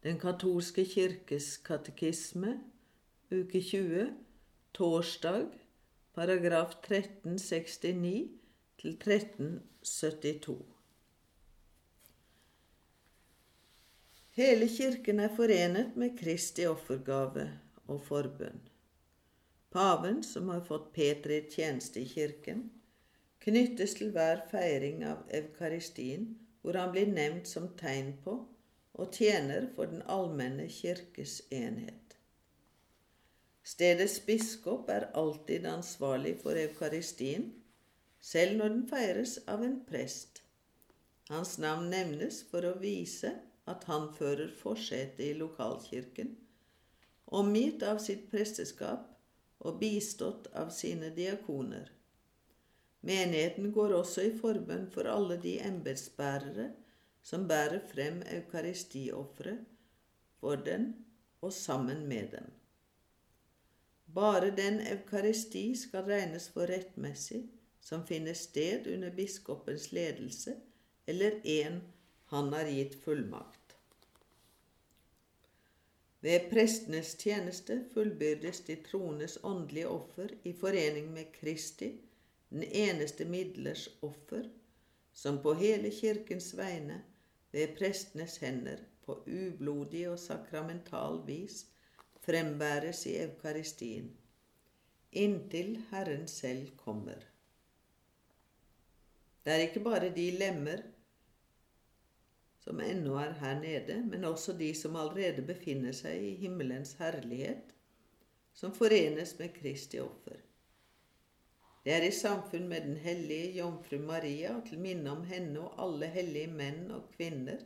Den katolske kirkes katekisme, uke 20, torsdag, paragraf 1369 til 1372. Hele kirken er forenet med Kristi offergave og forbønn. Paven, som har fått Petri tjeneste i kirken, knyttes til hver feiring av Evkaristien, hvor han blir nevnt som tegn på og tjener for den allmenne kirkes enhet. Stedets biskop er alltid ansvarlig for eukaristien, selv når den feires av en prest. Hans navn nevnes for å vise at han fører forsetet i lokalkirken, omgitt av sitt presteskap og bistått av sine diakoner. Menigheten går også i forbønn for alle de embetsbærere som bærer frem eukaristiofferet for den og sammen med den. Bare den eukaristi skal regnes for rettmessig som finner sted under biskopens ledelse eller en han har gitt fullmakt. Ved prestenes tjeneste fullbyrdes de troendes åndelige offer i forening med Kristi, den eneste midlers offer, som på hele kirkens vegne ved prestenes hender på ublodig og sakramental vis frembæres i eukaristien, inntil Herren selv kommer. Det er ikke bare de lemmer som ennå er her nede, men også de som allerede befinner seg i himmelens herlighet, som forenes med Kristi offer. Det er i samfunn med den hellige jomfru Maria og til minne om henne og alle hellige menn og kvinner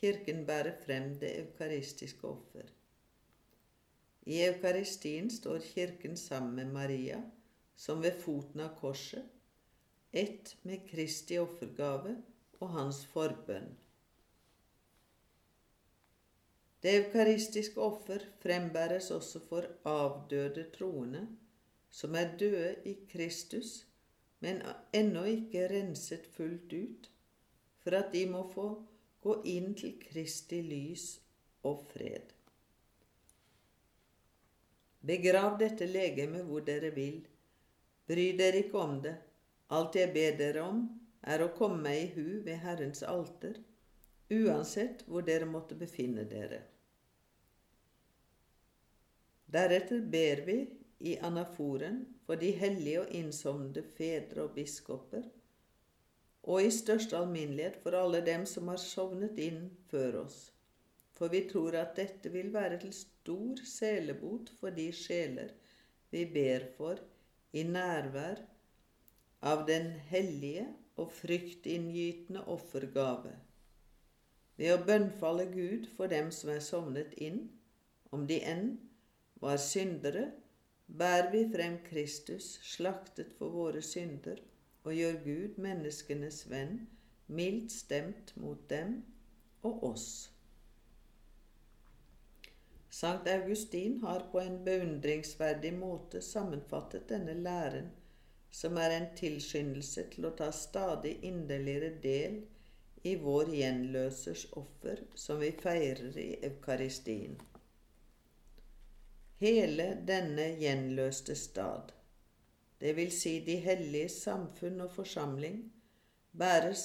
Kirken bærer frem det eukaristiske offer. I eukaristien står Kirken sammen med Maria, som ved foten av korset, ett med Kristi offergave og hans forbønn. Det eukaristiske offer frembæres også for avdøde troende, som er døde i Kristus, men ennå ikke renset fullt ut, for at de må få gå inn til Kristi lys og fred. Begrav dette legemet hvor dere vil. Bry dere ikke om det. Alt jeg ber dere om, er å komme meg i hu ved Herrens alter, uansett hvor dere måtte befinne dere. Deretter ber vi i anaforen for de hellige og innsovnede fedre og biskoper, og i største alminnelighet for alle dem som har sovnet inn før oss, for vi tror at dette vil være til stor selebot for de sjeler vi ber for i nærvær av den hellige og fryktinngytende offergave, ved å bønnfalle Gud for dem som er sovnet inn, om de enn var syndere, bærer vi frem Kristus, slaktet for våre synder, og gjør Gud, menneskenes venn, mildt stemt mot dem og oss. Sankt Augustin har på en beundringsverdig måte sammenfattet denne læren, som er en tilskyndelse til å ta stadig inderligere del i vår gjenløsers offer, som vi feirer i Eukaristien. Hele denne gjenløste stad, det vil si de hellige samfunn og forsamling, bæres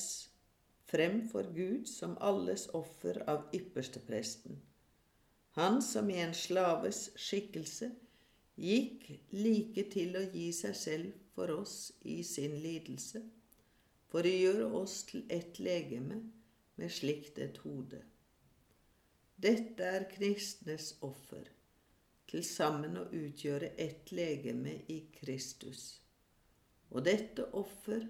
frem for Gud som alles offer av ypperstepresten. Han som i en slaves skikkelse gikk like til å gi seg selv for oss i sin lidelse, for å gjøre oss til ett legeme med slikt et hode. Dette er kristnes offer til sammen å utgjøre ett legeme i Kristus. Og dette offer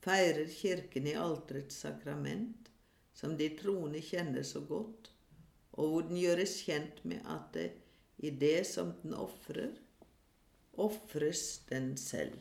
feirer Kirken i alterets sakrament, som de troende kjenner så godt, og hvor den gjøres kjent med at det i det som den ofrer, ofres den selv.